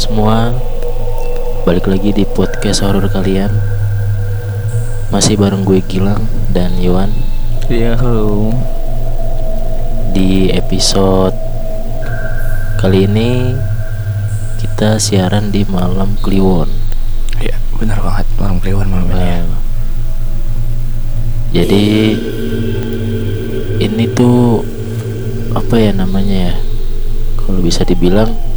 Semua. Balik lagi di podcast horor kalian. Masih bareng gue Gilang dan Iwan Iya halo di episode kali ini kita siaran di malam Kliwon. Iya benar banget malam kliwon malam ini ya. Jadi ini tuh apa ya namanya ya? Kalau bisa dibilang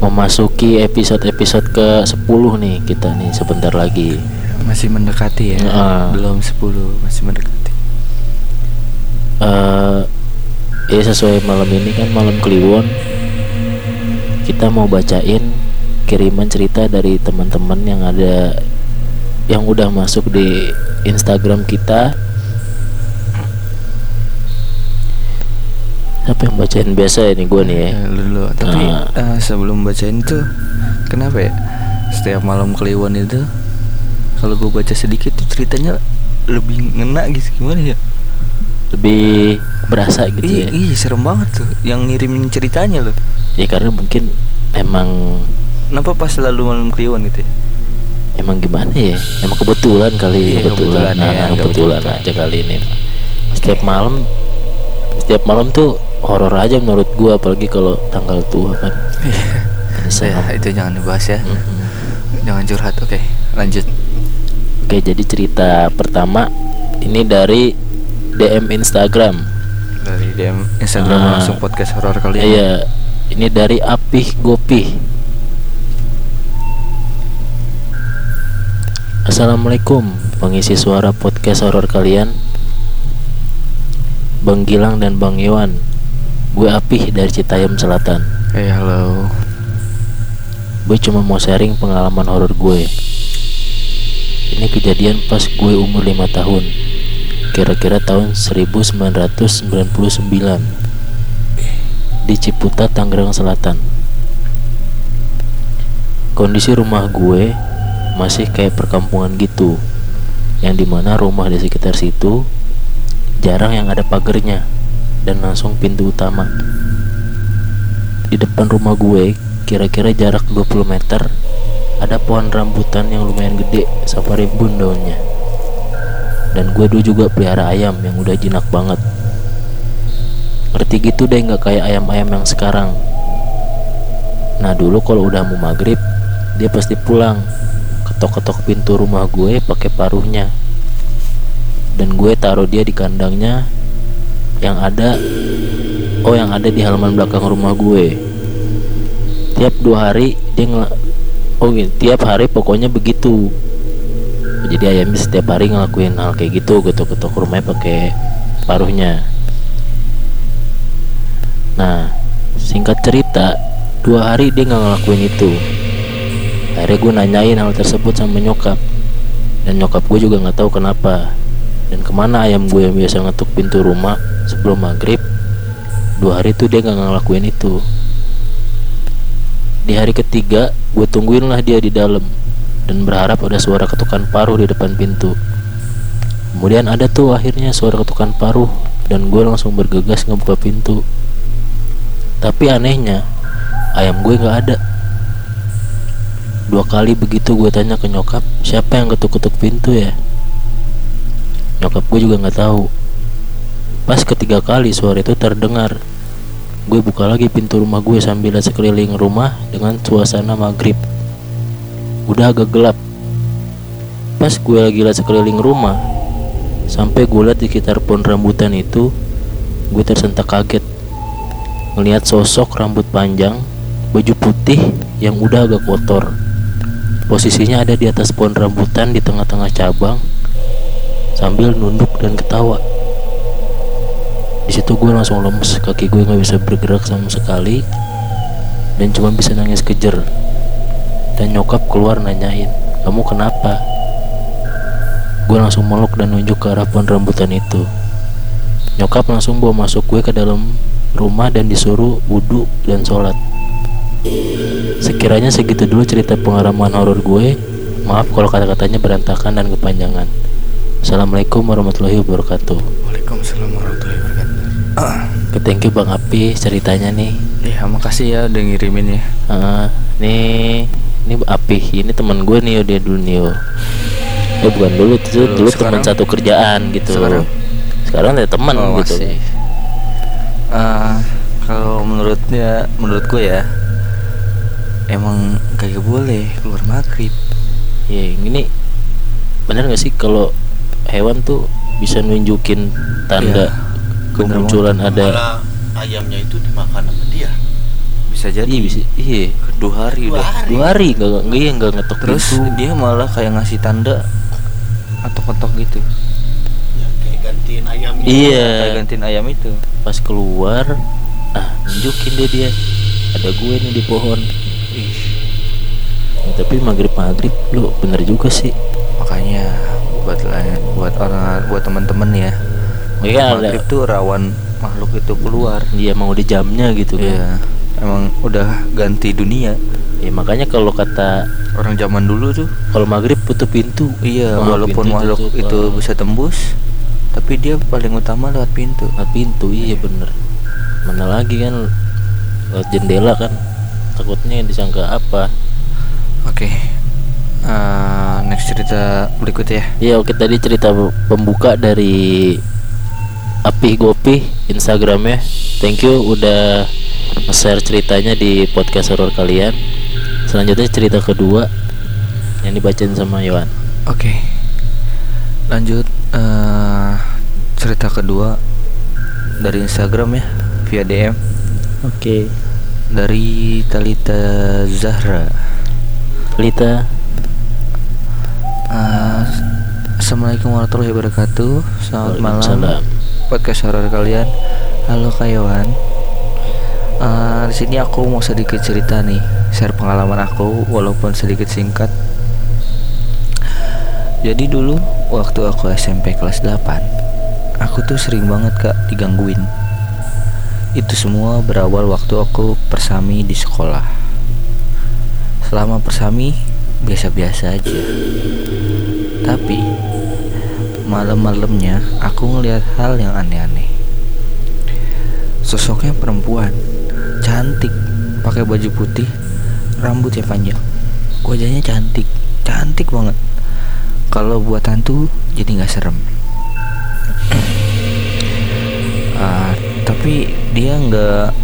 memasuki episode-episode ke 10 nih kita nih sebentar lagi. Masih mendekati ya Ah. Belum 10 masih mendekati eh ya sesuai malam ini kan malam Kliwon kita mau bacain kiriman cerita dari teman-teman yang ada yang udah masuk di Instagram kita siapa yang bacain? Biasa ini gue nih ya. Ya, lu dulu. Tapi Ah. eh, sebelum bacain itu Kenapa ya? Setiap malam kliwon itu Kalau gue baca sedikit tuh ceritanya Lebih ngena gitu. Gimana ya? Lebih berasa gitu Iya, ya? iya serem banget tuh Yang ngirimin ceritanya loh. Ya karena mungkin emang Kenapa pas selalu malam kliwon gitu ya? Emang gimana ya? Emang kebetulan kali Iya, kebetulan, kebetulan nah, ya, nggak kebetulan. apa-apa. aja kali ini. Setiap malam, setiap malam tuh horor aja menurut gua, apalagi kalau tanggal tua kan. Ada Ya itu jangan dibahas ya Mm-mm. Jangan curhat Oke lanjut Oke, jadi cerita pertama ini dari DM Instagram. Dari DM Instagram Ah. langsung podcast horor kalian Iya, ini dari Apih Gopi. Assalamualaikum pengisi suara podcast horor kalian Bang Gilang dan Bang Iwan Gue Apih dari Citayam Selatan. Eh halo. Gue cuma mau sharing pengalaman horor gue. Ini kejadian pas gue umur 5 tahun. Kira-kira tahun 1999 Di Ciputa, Tangerang Selatan. Kondisi rumah gue masih kayak perkampungan gitu. Yang di mana rumah di sekitar situ Jarang yang ada pagernya Dan langsung pintu utama. Di depan rumah gue Kira-kira jarak 20 meter Ada pohon rambutan yang lumayan gede Sampai rimbun daunnya. Dan gue dulu juga pelihara ayam Yang udah jinak banget. Ngerti gitu deh nggak kayak ayam-ayam yang sekarang. Nah dulu kalau udah mau maghrib Dia pasti pulang. Ketok-ketok pintu rumah gue pakai paruhnya. Dan gue taruh dia di kandangnya Yang ada Oh yang ada di halaman belakang rumah gue. Tiap dua hari dia ngel Oh gini, tiap hari pokoknya begitu. Jadi ayamnya setiap hari ngelakuin hal kayak gitu Ketok-ketok rumahnya pakai paruhnya. Nah singkat cerita Dua hari dia nggak ngelakuin itu. Akhirnya gue nanyain hal tersebut sama nyokap. Dan nyokap gue juga nggak tahu kenapa Dan ke mana ayam gue yang biasa ngetuk pintu rumah sebelum maghrib? Dua hari tuh dia nggak ngelakuin itu. Di hari ketiga gue tungguin lah dia di dalam Dan berharap ada suara ketukan paruh di depan pintu. Kemudian ada tuh akhirnya suara ketukan paruh Dan gue langsung bergegas ngebuka pintu. Tapi anehnya Ayam gue gak ada. Dua kali begitu gue tanya ke nyokap Siapa yang ketuk-ketuk pintu ya Nyokap gue juga gak tahu. Pas ketiga kali suara itu terdengar. Gue buka lagi pintu rumah gue sambil sekeliling rumah Dengan suasana maghrib. Udah agak gelap. Pas gue lagi lihat sekeliling rumah Sampai gue lihat di sekitar pohon rambutan itu Gue tersentak kaget. Ngelihat sosok rambut panjang Baju putih yang udah agak kotor. Posisinya ada di atas pohon rambutan di tengah-tengah cabang Sambil nunduk dan ketawa. Di situ gue langsung lemes Kaki gue nggak bisa bergerak sama sekali Dan cuma bisa nangis kejer. Dan nyokap keluar nanyain Kamu kenapa? Gue langsung meluk dan nunjuk ke arah pohon rambutan itu. Nyokap langsung bawa masuk gue ke dalam rumah dan disuruh wudhu dan sholat. Sekiranya segitu dulu cerita pengalaman horor gue Maaf kalau kata-katanya berantakan dan kepanjangan Assalamualaikum warahmatullahi wabarakatuh Waalaikumsalam warahmatullahi wabarakatuh thank you Bang Api ceritanya nih Ya makasih ya udah ngirimin ya. Ah, nih ini Apih ini teman gue nih dia dulu nih. Eh bukan dulu itu Dulu, dulu teman satu kerjaan gitu. Sekarang? Sekarang ya teman Oh, gitu. masih. Ah, kalau menurutnya menurut gue ya emang kagak boleh keluar maghrib. Ya ini benar gak sih kalau hewan tuh bisa nunjukin tanda bener kemunculan ada Malah ayamnya itu dimakan sama dia. Bisa jadi. iya bisa iya Dua hari Dua udah. hari. dua hari nggak nggak iya nggak ngetok Terus pintu. dia malah kayak ngasih tanda atau ketok gitu. Ya kayak gantiin ayamnya. Iya. Kayak gantiin ayam itu. pas keluar ah nunjukin dia dia ada gue nih di pohon Ih, Ya, tapi maghrib maghrib lu bener juga sih makanya buat la- buat orang buat teman-teman ya. Ada maghrib tuh rawan makhluk itu keluar. dia mau di jamnya gitu kan Iya. Emang udah ganti dunia. ya makanya kalau kata Orang zaman dulu tuh kalau maghrib tutup pintu Iya, Oh, walaupun pintu makhluk tutup, itu oh. bisa tembus, tapi dia paling utama lewat pintu. lewat pintu iya bener mana lagi kan lewat jendela kan takutnya disangka apa Oke. Eh, next cerita berikut ya. ya oke tadi cerita pembuka dari Api Gopi Instagramnya thank you udah nge-share ceritanya di podcast horor kalian selanjutnya cerita kedua yang dibacain sama Yohan Oke. Lanjut eh cerita kedua dari Instagram ya, via DM oke dari Talita Zahra. Lita Eh, Assalamualaikum warahmatullahi wabarakatuh. Selamat malam. Podcast horor kalian. Halo Kayawan. Eh, di sini aku mau sedikit cerita nih, share pengalaman aku walaupun sedikit singkat. Jadi dulu waktu aku SMP kelas 8, aku tuh sering banget Kak digangguin. Itu semua berawal waktu aku persami di sekolah. Selama persami biasa-biasa aja. Tapi malam-malamnya aku ngelihat hal yang aneh-aneh. Sosoknya perempuan, cantik, pakai baju putih, rambutnya panjang, wajahnya cantik, cantik banget. Kalau buat hantu jadi nggak serem. Ah, tapi dia nggak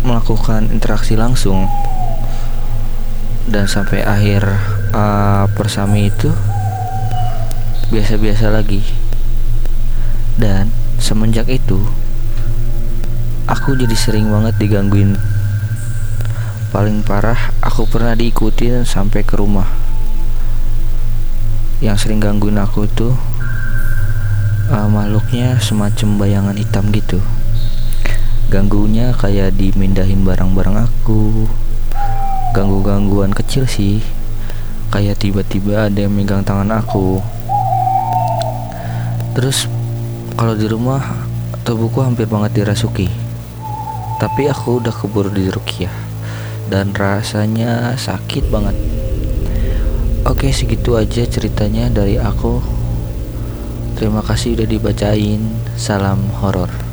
melakukan interaksi langsung dan sampai akhir uh, persami itu biasa-biasa lagi. Dan semenjak itu aku jadi sering banget digangguin. Paling parah aku pernah diikutin sampai ke rumah. Yang sering gangguin aku tuh uh, makhluknya semacam bayangan hitam gitu. Ganggunya kayak dimindahin barang-barang aku ganggu-gangguan kecil sih. Kayak tiba-tiba ada yang megang tangan aku. Terus kalau di rumah tubuhku hampir banget dirasuki. Tapi aku udah keburu di rukiah. Dan rasanya sakit banget. Oke segitu aja ceritanya dari aku. Terima kasih udah dibacain. Salam horor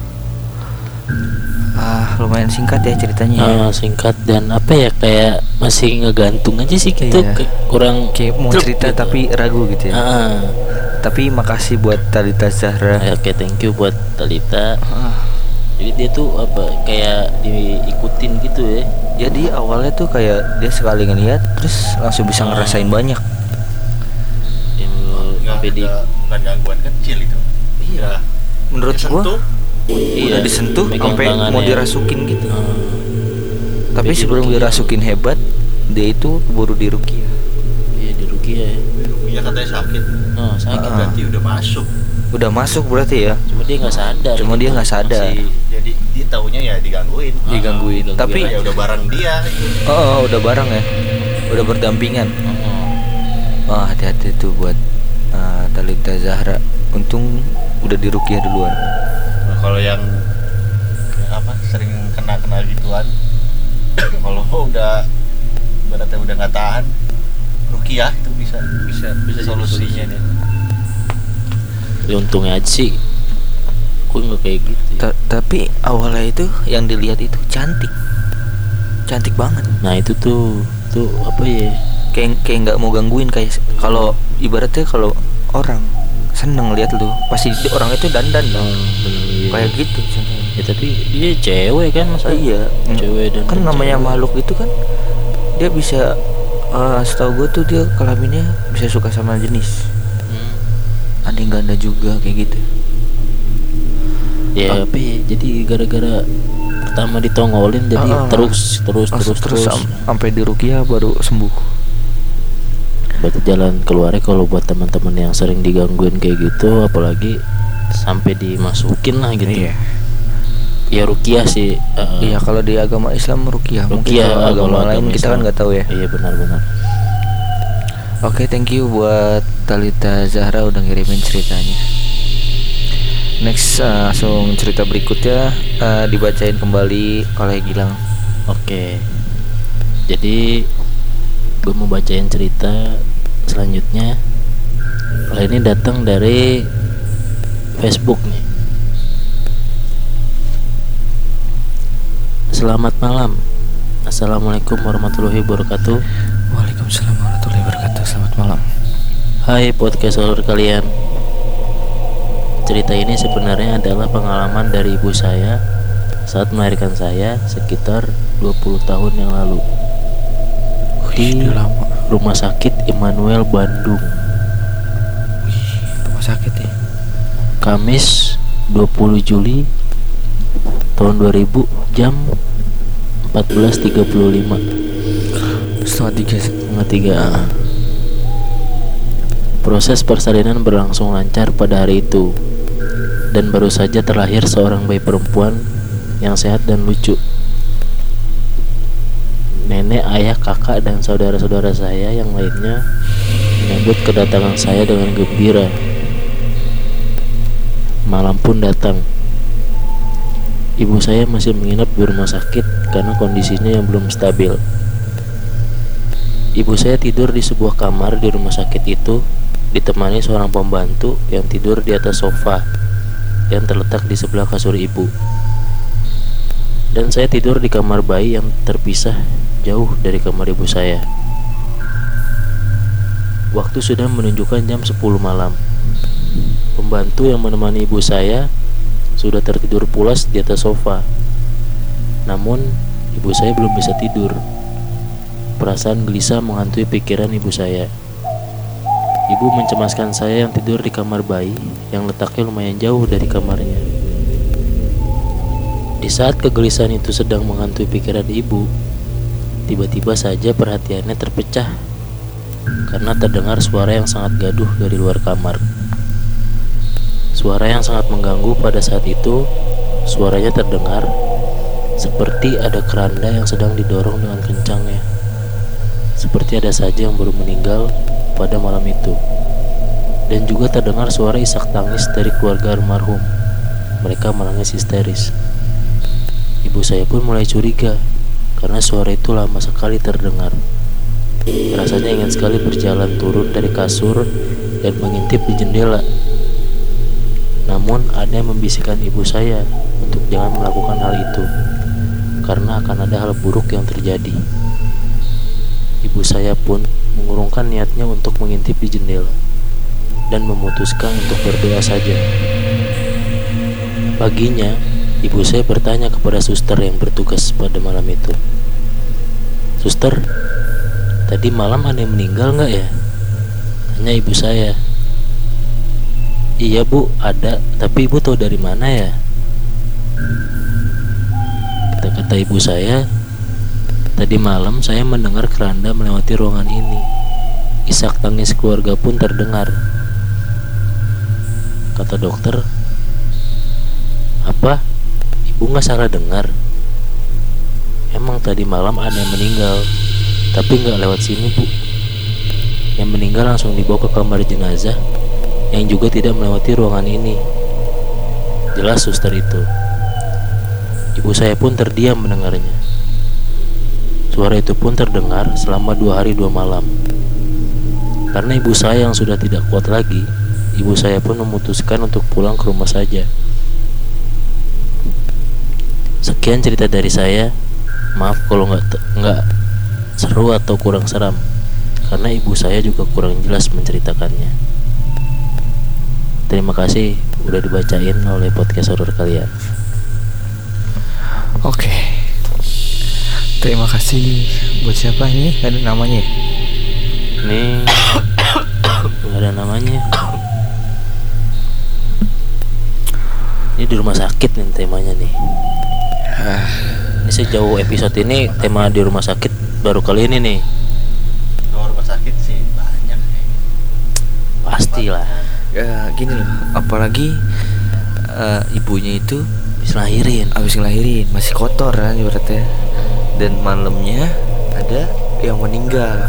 lumayan singkat ya ceritanya ya. Ah, singkat dan apa ya kayak masih ngegantung aja sih gitu Iya. ke- kurang Kayak mau cerita gitu. tapi ragu gitu ya. Ah, Tapi makasih buat Talita Zahra. ah. oke thank you buat Talita Ah, jadi dia tuh apa kayak diikutin gitu ya Jadi awalnya tuh kayak dia sekali ngeliat terus langsung bisa Ah. ngerasain banyak. yang Nggak sampai di bukan gangguan kecil itu. Iya. Menurut Dia gua sentuh, iya, udah disentuh sampai mau dirasukin gitu. Ah, Tapi sebelum dirasukin hebat, dia itu keburu dirukiah. iya di Rukia ya Iya katanya sakit. oh, sakit Ah. Berarti udah masuk. Udah masuk berarti ya. cuma dia nggak sadar Cuma dia nggak sadar. Masih- Jadi dia taunya ya digangguin. Ah, Digangguin. Tapi- Ya udah barang dia. gitu. Oh, oh, udah bareng ya. Udah berdampingan. Oh, Wah, hati-hati tuh buat uh, Talita Zahra. Untung udah dirukiah duluan. Kalau yang apa sering kena kena gituan, kalau udah berarti udah nggak tahan, rukiah itu bisa bisa bisa solusinya nih. tapi untungnya aja sih gue nggak kayak gitu ya. Ta- tapi awalnya itu yang dilihat itu cantik cantik banget nah itu tuh tuh apa ya kayak kayak nggak mau gangguin kayak kalau ibaratnya kalau orang seneng lihat lu pasti orang itu dandan dong iya. Kayak gitu contohnya. Ya tapi dia cewek kan masa iya. cewek dan kan namanya cewek. makhluk itu kan dia bisa eh setahu gue tuh dia kelaminnya bisa suka sama jenis. Hmm. ada yang ganda juga kayak gitu. Ya apa ya, jadi gara-gara pertama ditongolin jadi Ah, ah. terus terus Terus terus terus, sam- sampai di rukiah baru sembuh. Berarti jalan keluarnya kalau buat teman-teman yang sering digangguin kayak gitu apalagi sampai dimasukin lah gitu Iya. ya rukiah sih uh, Iya kalau di agama Islam rukiah, mungkin kalau agama kalau lain agama kita kan Islam. nggak tahu ya. iya benar-benar Oke, thank you buat Talita Zahra udah ngirimin ceritanya. Next uh, langsung cerita berikutnya uh, dibacain kembali oleh Gilang. Oke. Jadi gue mau bacain cerita selanjutnya. Kalau ini datang dari Facebook nih. Selamat malam. Assalamualaikum warahmatullahi wabarakatuh. Waalaikumsalam warahmatullahi wabarakatuh. Selamat malam. Hai podcast horor kalian. Cerita ini sebenarnya adalah pengalaman dari ibu saya saat melahirkan saya sekitar 20 tahun yang lalu di. Rumah Sakit Immanuel Bandung. Rumah sakit ya. Kamis 20 Juli tahun 2000 jam 14.35 Setengah tiga. setengah tiga. Proses persalinan berlangsung lancar pada hari itu Dan baru saja terlahir seorang bayi perempuan yang sehat dan lucu. Nenek, ayah, kakak, dan saudara-saudara saya yang lainnya menyambut kedatangan saya dengan gembira Malam pun datang Ibu saya masih menginap di rumah sakit karena kondisinya yang belum stabil Ibu saya tidur di sebuah kamar di rumah sakit itu ditemani seorang pembantu yang tidur di atas sofa yang terletak di sebelah kasur ibu. Dan saya tidur di kamar bayi yang terpisah jauh dari kamar ibu saya. Waktu sudah menunjukkan jam 10 malam. Pembantu yang menemani ibu saya sudah tertidur pulas di atas sofa. Namun, ibu saya belum bisa tidur. Perasaan gelisah menghantui pikiran ibu saya. Ibu mencemaskan saya yang tidur di kamar bayi yang letaknya lumayan jauh dari kamarnya. Di saat kegelisahan itu sedang menghantui pikiran ibu, tiba-tiba saja perhatiannya terpecah karena terdengar suara yang sangat gaduh dari luar kamar. Suara yang sangat mengganggu pada saat itu, suaranya terdengar seperti ada keranda yang sedang didorong dengan kencangnya. Seperti ada saja yang baru meninggal pada malam itu. Dan juga terdengar suara isak tangis dari keluarga almarhum. Mereka menangis histeris. Ibu saya pun mulai curiga karena suara itu lama sekali terdengar. Rasanya ingin sekali berjalan turun dari kasur dan mengintip di jendela. Namun ada yang membisikkan ibu saya untuk jangan melakukan hal itu karena akan ada hal buruk yang terjadi. Ibu saya pun mengurungkan niatnya untuk mengintip di jendela dan memutuskan untuk berdoa saja. Paginya, ibu saya bertanya kepada suster yang bertugas pada malam itu. Suster, tadi malam ada yang meninggal nggak ya? Tanya ibu saya. Iya bu, ada. Tapi ibu tahu dari mana ya? Kata-kata ibu saya, tadi malam saya mendengar keranda melewati ruangan ini. Isak tangis keluarga pun terdengar. Kata dokter, apa? Ibu nggak salah dengar. Emang tadi malam ada yang meninggal, tapi nggak lewat sini bu. Yang meninggal langsung dibawa ke kamar jenazah, yang juga tidak melewati ruangan ini. Jelas suster itu. Ibu saya pun terdiam mendengarnya. Suara itu pun terdengar selama dua hari dua malam. Karena ibu saya yang sudah tidak kuat lagi, ibu saya pun memutuskan untuk pulang ke rumah saja. Sekian cerita dari saya. Maaf kalau nggak nggak seru atau kurang seram, karena ibu saya juga kurang jelas menceritakannya. Terima kasih udah dibacain oleh podcast horor kalian. Oke. Terima kasih buat siapa ini? Gak ada namanya. ya? Ini ada namanya. Ini di rumah sakit nih temanya nih. Ah, Ini sejauh episode ini tema di rumah sakit baru kali ini nih. Rumah sakit sih banyak ya. Pastilah ya gini loh apalagi uh, ibunya itu habis lahirin. habis ngelahirin masih kotor kan ibaratnya. Dan malamnya ada yang meninggal.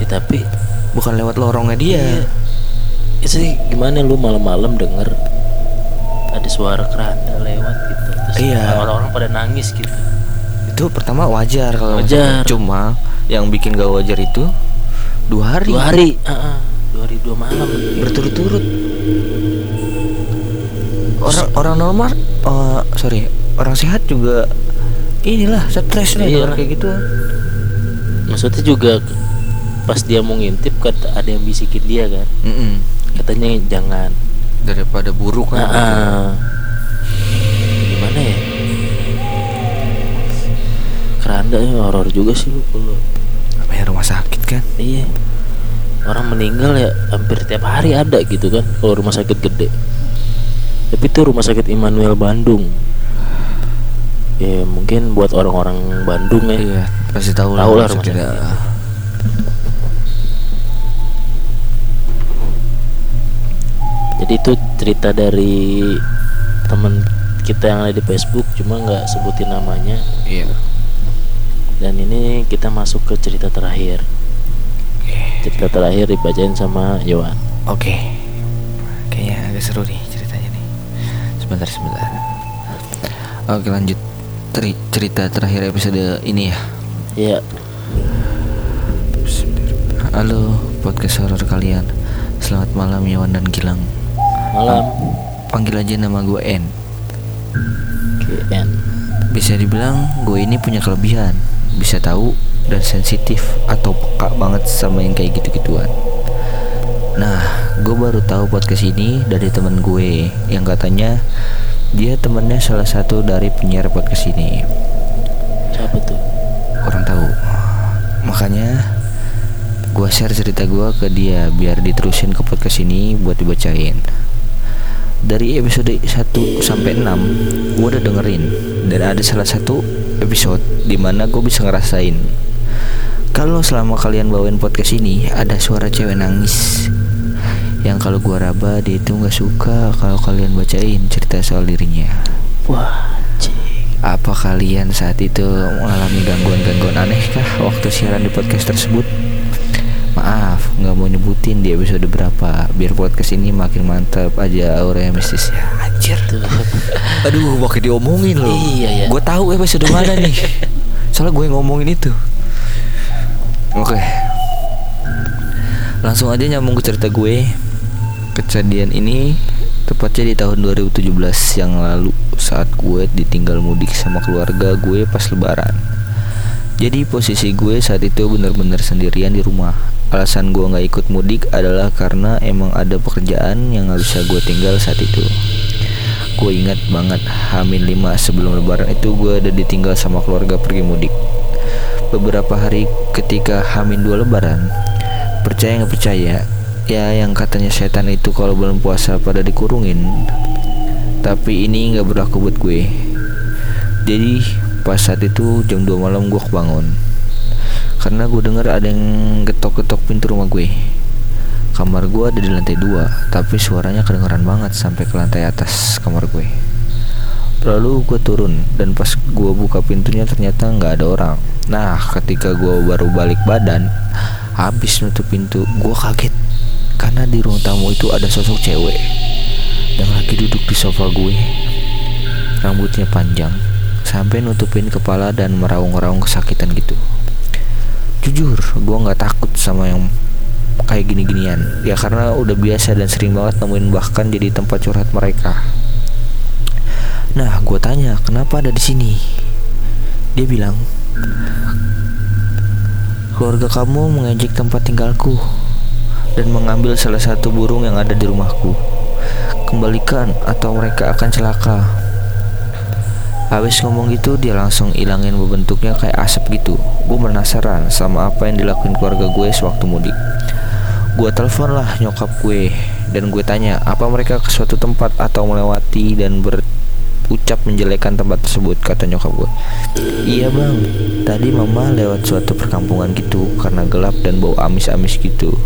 Ya, tapi bukan lewat lorongnya dia. Iya. Ya sih gimana lu malam-malam denger ada suara keranda lewat gitu. Terus iya. orang-orang pada nangis gitu. Itu pertama wajar kalau wajar. Cuma yang bikin gak wajar itu dua hari. Dua hari uh -uh. 10 malam berturut-turut. Orang orang normal uh, sorry orang sehat juga inilah stres nih iya. orang kayak gitu. Maksudnya juga pas dia mau ngintip kata ada yang bisikin dia kan? Mm -mm. katanya jangan. Daripada buruk kan? Nah, ah. gimana ya? Keranda ya horor juga sih lu kalau apa ya, rumah sakit kan? Iya. Orang meninggal ya hampir tiap hari ada gitu kan kalau rumah sakit gede. Tapi itu rumah sakit Immanuel Bandung. Ya mungkin buat orang-orang Bandung ya. iya pasti tahu Tahu lah rumah sakit. itu. Jadi itu cerita dari teman kita yang ada di Facebook cuma nggak sebutin namanya iya dan ini kita masuk ke cerita terakhir. Cerita terakhir dibacain sama Yohan. oke. Kayaknya agak seru nih ceritanya nih. Sebentar sebentar. Oke lanjut Teri- cerita terakhir episode ini ya. Ya, halo podcast horor kalian. Selamat malam Yawan dan Gilang. Malam. Panggil aja nama gue N. KN. Bisa dibilang gue ini punya kelebihan. Bisa tahu dan sensitif atau peka banget sama yang kayak gitu-gituan. Nah, gue baru tahu podcast ini dari temen gue Yang katanya dia temennya salah satu dari penyiar podcast ini. Siapa tuh? Orang tahu. Makanya gue share cerita gue ke dia Biar diterusin ke podcast ini buat dibacain. Dari episode 1 sampai 6 gue udah dengerin dan ada salah satu episode di mana gue bisa ngerasain kalau selama kalian bawain podcast ini ada suara cewek nangis yang kalau gue raba dia itu nggak suka kalau kalian bacain cerita soal dirinya Wah, cik. apa kalian saat itu mengalami gangguan-gangguan aneh kah waktu siaran di podcast tersebut? Maaf, nggak mau nyebutin di episode berapa Biar podcast ini makin mantap aja auranya mistisnya Anjir Tuh. Aduh, makin diomongin loh Iya, ya. Gue tahu episode mana nih Soalnya gue ngomongin itu Oke. Langsung aja nyambung ke cerita gue. Kejadian ini Tepatnya di tahun 2017 yang lalu Saat gue ditinggal mudik sama keluarga gue pas lebaran. Jadi posisi gue saat itu bener-bener sendirian di rumah. Alasan gue gak ikut mudik adalah karena emang ada pekerjaan yang gak bisa gue tinggal saat itu. Gue ingat banget Hamin 5 sebelum lebaran itu gue udah ditinggal sama keluarga pergi mudik Beberapa hari ketika Hamin 2 lebaran. Percaya nggak percaya? Ya yang katanya setan itu kalau belum puasa pada dikurungin. Tapi ini nggak berlaku buat gue. Jadi pas saat itu jam 2 malam gue kebangun. Karena gue denger ada yang getok-getok pintu rumah gue. Kamar gue ada di lantai 2 Tapi suaranya kedengeran banget sampai ke lantai atas kamar gue. Lalu gue turun dan pas gue buka pintunya ternyata nggak ada orang Nah ketika gue baru balik badan Habis nutup pintu gue kaget. Karena di ruang tamu itu ada sosok cewek Yang lagi duduk di sofa gue. Rambutnya panjang Sampai nutupin kepala dan meraung-raung kesakitan gitu. Jujur gue nggak takut sama yang kayak gini-ginian. Ya karena udah biasa dan sering banget nemuin bahkan jadi tempat curhat mereka. Nah, gue tanya, kenapa ada di sini? Dia bilang, keluarga kamu mengejek tempat tinggalku dan mengambil salah satu burung yang ada di rumahku. Kembalikan atau mereka akan celaka. Habis ngomong gitu dia langsung ilangin bentuknya kayak asap gitu. Gue penasaran sama apa yang dilakuin keluarga gue sewaktu mudik. Gue telepon lah nyokap gue dan gue tanya apa mereka ke suatu tempat atau melewati dan berucap menjelekan tempat tersebut kata nyokap gue. Iya bang, tadi mama lewat suatu perkampungan gitu karena gelap dan bau amis-amis gitu.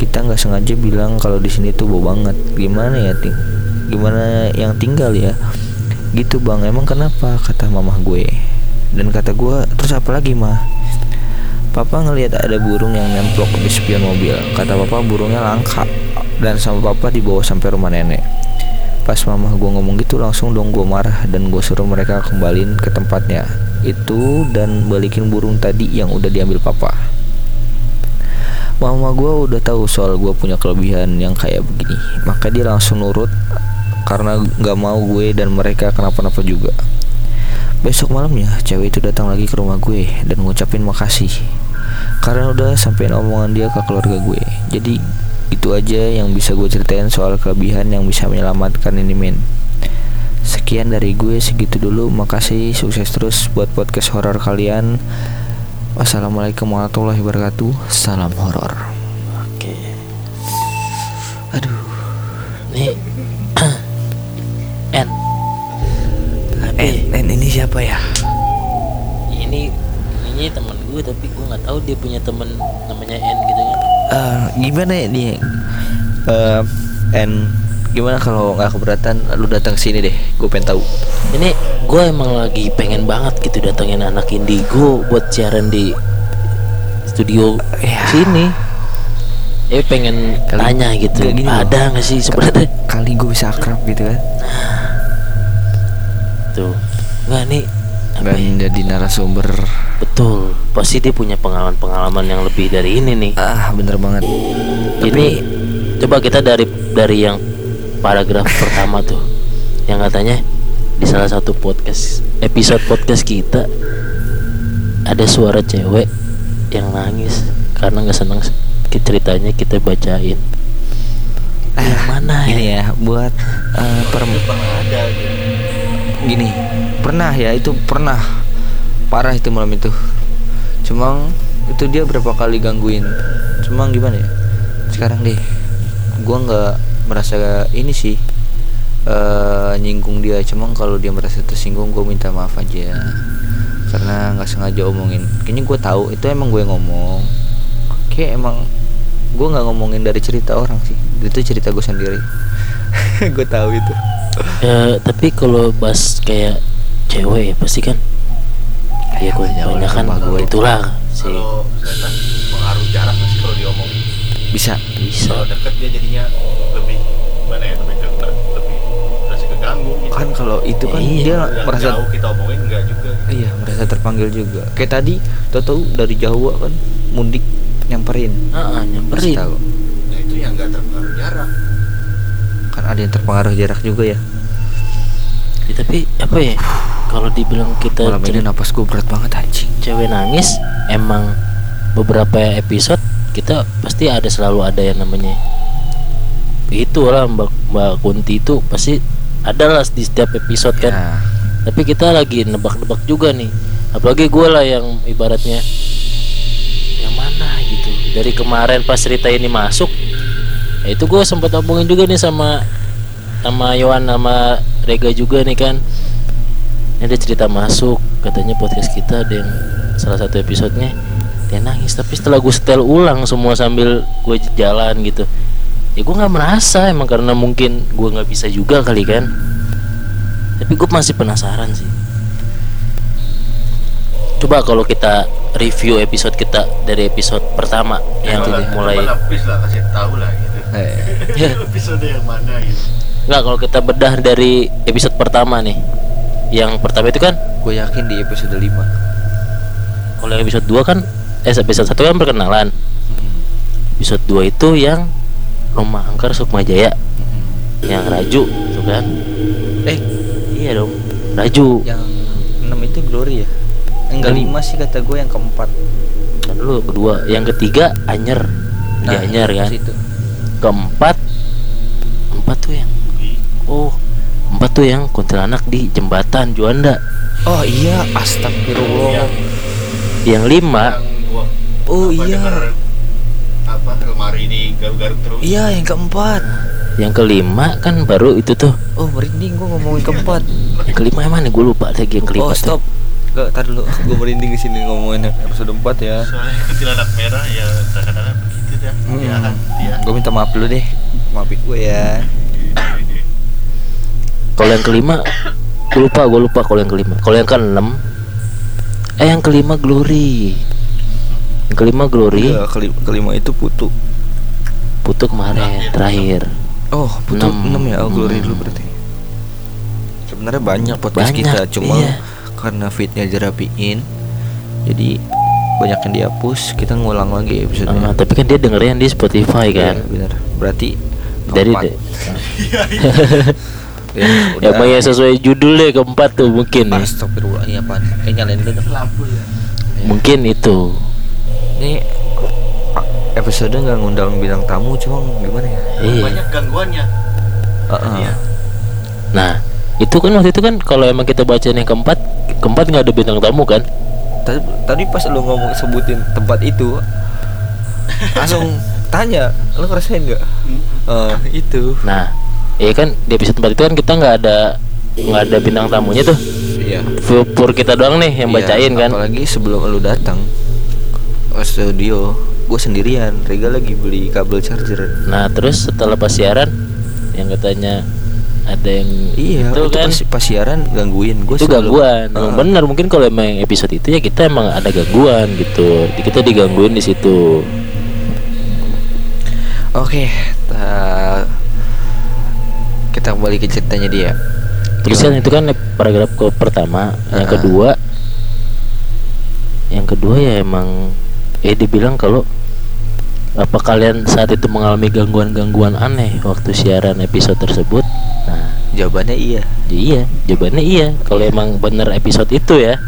Kita nggak sengaja bilang kalau di sini tuh bau banget. Gimana ya ting? Gimana yang tinggal ya? Gitu bang, emang kenapa? Kata mamah gue Dan kata gue, terus apa lagi mah? Papa ngelihat ada burung yang nemplok di spion mobil Kata papa burungnya langka Dan sama papa dibawa sampai rumah nenek Pas mamah gue ngomong gitu langsung dong gue marah Dan gue suruh mereka kembaliin ke tempatnya Itu dan balikin burung tadi yang udah diambil papa Mama gue udah tahu soal gue punya kelebihan yang kayak begini Maka dia langsung nurut karena nggak mau gue dan mereka kenapa-napa juga. Besok malamnya cewek itu datang lagi ke rumah gue dan ngucapin makasih karena udah sampein omongan dia ke keluarga gue. Jadi itu aja yang bisa gue ceritain soal kelebihan yang bisa menyelamatkan ini men. Sekian dari gue segitu dulu. Makasih sukses terus buat podcast horor kalian. Wassalamualaikum warahmatullahi wabarakatuh. Salam horor. Oke. Aduh. Nih N En, En ini siapa ya? ini ini teman gue tapi gue nggak tahu dia punya temen namanya N gitu kan Eh, gimana ya nih? Eh, En, gimana kalau nggak keberatan lu datang sini deh? Gue pengen tahu. ini gue emang lagi pengen banget gitu datengin anak indigo buat siaran di studio Ya. sini eh pengen Kali- tanya gitu Kayak gini ada nggak sih sebenarnya Kali gue bisa akrab gitu kan? tuh nggak nih Dan ya? jadi narasumber. betul pasti dia punya pengalaman-pengalaman yang lebih dari ini nih Ah, bener banget. ini coba kita dari dari yang paragraf pertama tuh yang katanya di salah satu podcast episode podcast kita ada suara cewek yang nangis karena nggak senang ke ceritanya kita bacain yang mana ya? Ini ya buat eh, per pernah ada gitu gini pernah ya itu pernah parah itu malam itu. Cuma itu dia berapa kali gangguin. Cuma gimana ya? Sekarang deh gua nggak merasa ini sih eh nyinggung dia. Cuma kalau dia merasa tersinggung gue minta maaf aja. Karena nggak sengaja omongin. Kayaknya gue tahu itu emang gue ngomong. Kayak emang gue nggak ngomongin dari cerita orang sih. Itu cerita gue sendiri. Gue tahu itu. Eh, tapi kalau bahas kayak cewek ya pasti kan? Ya gue jauh banyak kan itu. itulah sih kalau misalkan pengaruh jarak sih kalau diomongin. Bisa bisa. Kalau deket dia jadinya lebih gimana ya lebih dekat lebih berasa keganggu gitu. Kan kalau itu kan Iya. dia merasa jauh kita omongin enggak juga gitu. iya merasa terpanggil juga. Kayak tadi tau tau dari Jawa kan mudik nyamperin. Ah nyamperin. tahu. Nah itu yang nggak terpengaruh jarak. Kan ada yang terpengaruh jarak juga ya. Ya, tapi apa ya kalau dibilang kita malam ini napas gue berat banget anjing. cewek nangis emang beberapa episode kita pasti ada selalu ada yang namanya itu lah mbak mbak Kunti itu pasti ada lah di setiap episode kan. Ya tapi kita lagi nebak-nebak juga nih. Apalagi gue lah yang ibaratnya yang mana? gitu. Dari kemarin pas cerita ini masuk ya itu gue sempat ngomongin juga nih sama sama Yohan sama Rega juga nih kan ini ada cerita masuk katanya podcast kita ada yang salah satu episodenya. Dia nangis tapi setelah gue setel ulang semua sambil gue jalan gitu. Ya gue nggak merasa emang karena mungkin gue nggak bisa juga kali kan. Tapi gue masih penasaran sih. Coba kalau kita review episode kita dari episode pertama yang Kalau nggak- mulai. please lah kasih tahu lah gitu. Eh, Ya. episode yang mana gitu. Nggak kalau kita bedah dari episode pertama nih yang pertama itu kan? Gue yakin di episode 5 kalau yang episode 2 kan eh episode 1 kan perkenalan. Episode 2 itu yang rumah angker Sukma Jaya yang Raju itu kan? Eh iya dong. Raju. Yang enam itu Glory ya? Enggak Enam. lima sih kata gue yang keempat. kan dulu kedua. Yang ketiga Anyer. Nah, Anyer kan? Situ. keempat. Empat tuh yang oh empat tuh yang kuntilanak di jembatan Juanda Oh iya, astagfirullah. yang lima Yang gua Oh apa, iya. denger apa lemari di garuk-garuk terus Iya, yang keempat. yang kelima kan baru itu tuh Oh, merinding gua ngomongin keempat. yang kelima yang mana gue lupa lagi yang kelima Oh, tuh. stop. Gak, tar dulu. Gue merinding di sini ngomongin yang episode 4 ya. soalnya kuntilanak merah ya kadang-kadang begitu dah ya kan dia Gue minta maaf dulu deh. Maafin gue ya. Kalau yang kelima gue lupa gue lupa kalau yang kelima kalau yang keenam eh yang kelima Glory yang kelima Glory Iya, kelima, kelima itu putu. putu kemarin terakhir Oh, putu Enam. 6 ya. Oh, glory Hmm. dulu berarti. Sebenarnya banyak podcast Banyak, kita, cuma iya. karena fitnya dirapiin, jadi banyak yang dihapus. Kita ngulang lagi episode Ah, tapi kan dia dengerin di Spotify kan Iya, benar. Berarti dari de- ya, ya udah. emang ya sesuai judul deh keempat tuh mungkin nih Astagfirullah, iya apaan? Eh nyalain dulu dong. lampu ya mungkin itu Ini episode nggak ngundang bintang tamu, cuma gimana ya? iya banyak gangguannya Heeh. Iya. nah itu kan waktu itu kan kalau emang kita baca yang keempat keempat nggak ada bintang tamu kan Tadi, tadi pas lu ngomong sebutin tempat itu, langsung tanya, lu ngerasain nggak? Eh, itu. nah iya kan di episode 4 itu kan kita nggak ada nggak ada bintang tamunya tuh Iya. pur kita doang nih yang Iya, bacain kan Apalagi sebelum lu datang ke studio, gue sendirian. Rega lagi beli kabel charger. nah terus setelah pas siaran yang katanya ada yang Iya, itu itu, kan pas, pas siaran gangguin gue. itu gangguan emang bener mungkin kalau emang episode itu ya kita emang ada gangguan gitu kita digangguin di situ Oke, ta- kita kembali ke ceritanya dia. terus kan itu kan paragraf ke pertama yang Uh-uh. kedua yang kedua ya emang eh dibilang kalau apa kalian saat itu mengalami gangguan-gangguan aneh waktu siaran episode tersebut nah Jawabannya iya. ya iya jawabannya iya kalau emang bener episode itu ya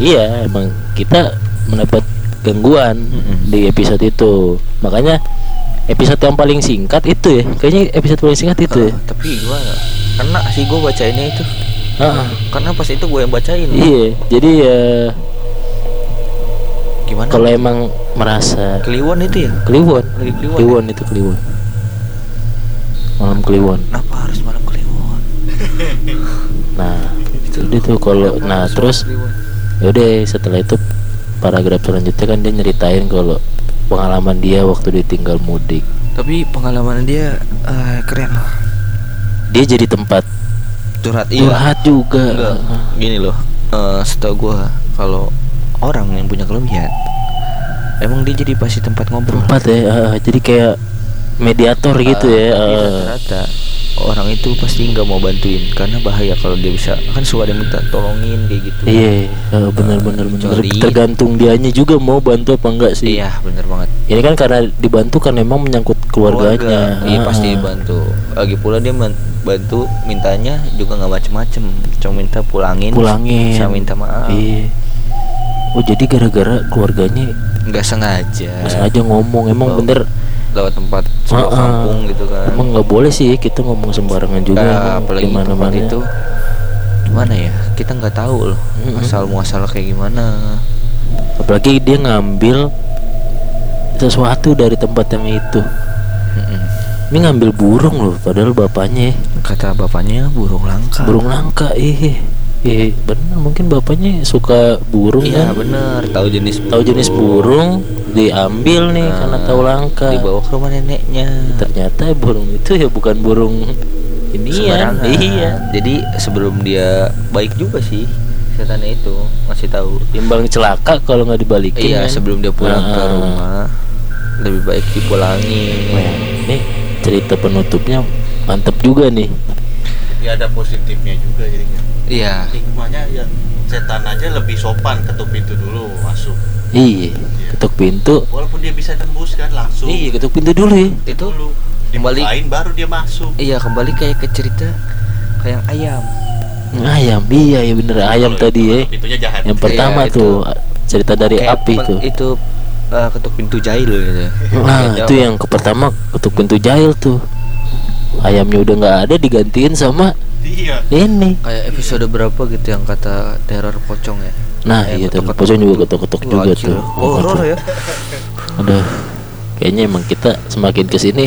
iya emang kita mendapat gangguan Mm-mm. di episode itu makanya episode yang paling singkat itu ya kayaknya episode paling singkat itu ya Eh, tapi gimana? Kena sih gue bacainnya itu. Ah, Karena pas itu gue yang bacain. iya jadi ya Gimana? kalau emang merasa Kliwon itu ya? kliwon Lagi kliwon kliwon itu kliwon malam kliwon Kenapa harus malam kliwon? nah itu tuh kalau nah terus kliwon? yaudah setelah itu paragraf selanjutnya kan dia nyeritain kalau pengalaman dia waktu ditinggal mudik Tapi pengalaman dia eh, keren loh. dia jadi tempat Curhat curhat juga Enggak. Gini loh. eh setahu gue kalau orang yang punya kelebihan emang dia jadi pasti tempat ngobrol. tempat ya ah, jadi kayak mediator gitu Ah, ya ah. rata-rata orang itu pasti nggak mau bantuin karena bahaya kalau dia bisa. Kan suka ada yang minta tolongin kayak gitu iya ah, benar benar benar. Kecuali- tergantung dianya juga mau bantu apa enggak sih. Iya bener banget. Ini kan karena dibantu kan memang menyangkut keluarganya. Keluarga, iya Ah, pasti dibantu. Lagi pula dia bantu mintanya juga nggak macem-macem. Cuma minta pulangin pulangin. sama minta maaf. Iya. Oh jadi gara-gara keluarganya nggak sengaja. Nggak sengaja ngomong. Emang Oh. bener lewat tempat sebuah Ah, ah. kampung gitu kan. Emang nggak boleh sih kita ngomong sembarangan juga Nah, apalagi gimana tempat mana. itu. Gimana ya? Kita nggak tahu loh Mm-mm. asal muasal kayak gimana. Apalagi dia ngambil sesuatu dari tempat yang itu. Mm-mm. ini ngambil burung loh padahal bapaknya. Kata bapaknya burung langka. Burung langka eh eh bener mungkin bapaknya suka burung iya kan? bener tahu jenis tahu jenis burung diambil nih Nah, karena tahu langka. dibawa ke rumah neneknya. Ternyata burung itu ya bukan burung ini ya. Iya. Jadi sebelum dia baik juga sih setannya itu masih tahu. Timbang celaka kalau nggak dibalikin iya kan. sebelum dia pulang ke Nah, rumah lebih baik dipulangin Wah, ini cerita penutupnya mantep juga nih. Tapi ada positifnya juga jadinya. Iya Hikmahnya ya setan aja lebih sopan ketuk pintu dulu masuk. iya ketuk pintu Walaupun dia bisa tembus kan langsung. iya ketuk pintu dulu ya itu dulu. kembali- Dibukain baru dia masuk. iya kembali kayak ke cerita kayak ayam ayam iya ya bener ayam tadi ya Pintunya jahat. yang pertama Iya, itu. tuh cerita dari Kayak api tuh itu eh, ketuk pintu jahil gitu nah Kayak itu yang ke pertama ketuk pintu jahil tuh ayamnya udah nggak ada digantiin sama Iya. ini. Kayak episode berapa gitu yang kata teror pocong ya? Nah iya ketuk-ketuk pocong juga gitu. ketuk-ketuk Wah, juga tuh. Horor ya? Aduh. Kayaknya emang kita semakin ke sini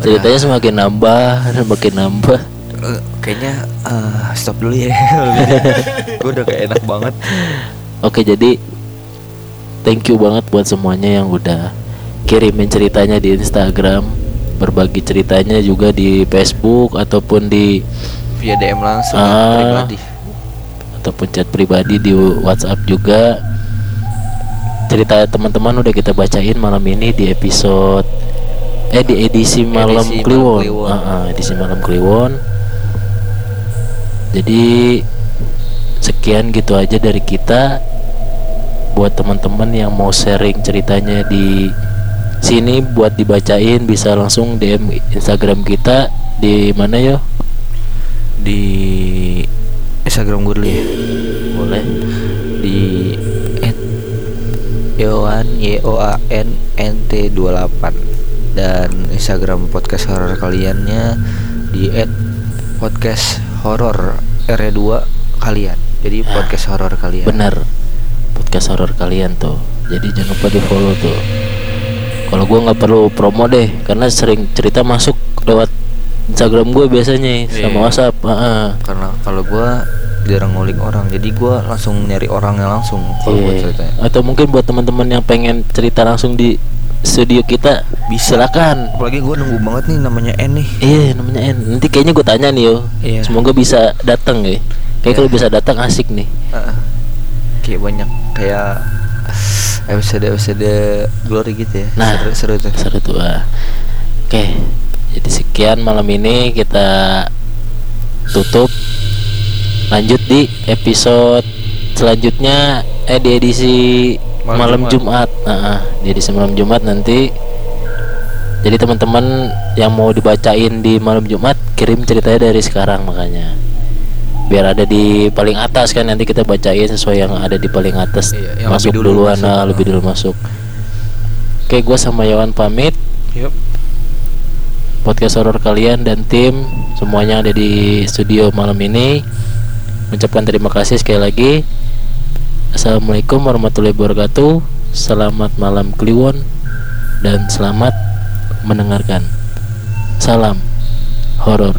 ceritanya semakin nambah semakin nambah. Eh, kayaknya eh, stop dulu ya. Gue udah kayak enak banget. Oke jadi thank you banget buat semuanya yang udah kirimin ceritanya di Instagram, berbagi ceritanya juga di Facebook ataupun di via DM langsung Ah. pribadi ataupun chat pribadi di WhatsApp juga. Cerita teman-teman udah kita bacain malam ini di episode eh di edisi malam Edisi Malam Kliwon. Kliwon. Ah, ah, edisi malam Kliwon. Jadi sekian gitu aja dari kita buat teman-teman yang mau sharing ceritanya di sini buat dibacain bisa langsung DM Instagram kita di mana yo di Instagram gue dulu ya. Boleh. Di at Yohan Y O A N N T 28 dan Instagram podcast horor kaliannya di at podcast horor R2 kalian. Jadi Ah, podcast horor kalian. benar podcast horor kalian tuh. Jadi jangan lupa di follow tuh. Kalau gua nggak perlu promo deh karena sering cerita masuk lewat Instagram gue biasanya sama Iya. WhatsApp ah. karena kalau gua jarang ngulik orang jadi gua langsung nyari orangnya langsung kalau buat Iya. ceritanya atau mungkin buat teman-teman yang pengen cerita langsung di studio kita Bisa. silakan apalagi gua nunggu banget nih namanya N nih iya namanya N nanti kayaknya gue tanya nih yo Iya. semoga bisa datang ya kayak Iya. kalau bisa datang asik nih Heeh. kayak banyak kayak episode episode glory gitu ya Nah. seru, seru tuh seru tuh ah. oke jadi sekian malam ini kita tutup lanjut di episode selanjutnya eh di edisi Malam malam, Jumat. Jumat, Ah, ah. di edisi malam Jumat nanti jadi teman-teman yang mau dibacain di malam Jumat kirim ceritanya dari sekarang makanya biar ada di paling atas kan nanti kita bacain sesuai yang ada di paling atas Iya, masuk lebih dulu duluan masuk. nah, lebih dulu masuk oke gue sama Yawan pamit Yup. Podcast horor kalian dan tim semuanya ada di studio malam ini. Mengucapkan terima kasih sekali lagi. Assalamualaikum warahmatullahi wabarakatuh. Selamat malam Kliwon Dan selamat mendengarkan. Salam horor